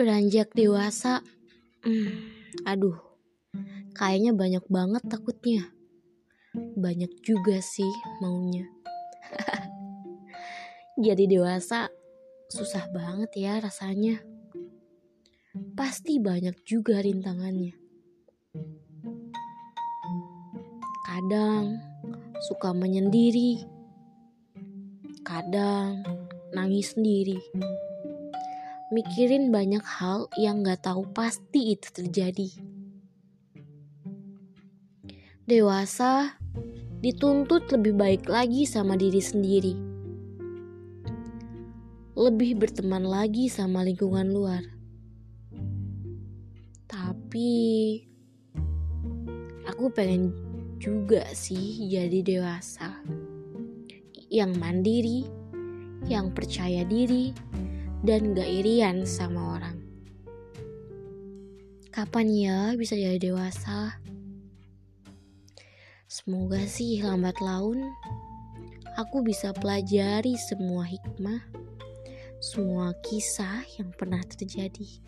Beranjak dewasa, hmm, aduh, kayaknya banyak banget takutnya. Banyak juga sih maunya. Jadi dewasa susah banget ya rasanya. Pasti banyak juga rintangannya. Kadang suka menyendiri, kadang nangis sendiri mikirin banyak hal yang gak tahu pasti itu terjadi. Dewasa dituntut lebih baik lagi sama diri sendiri. Lebih berteman lagi sama lingkungan luar. Tapi aku pengen juga sih jadi dewasa. Yang mandiri, yang percaya diri, dan gak irian sama orang. Kapan ya bisa jadi dewasa? Semoga sih lambat laun aku bisa pelajari semua hikmah, semua kisah yang pernah terjadi.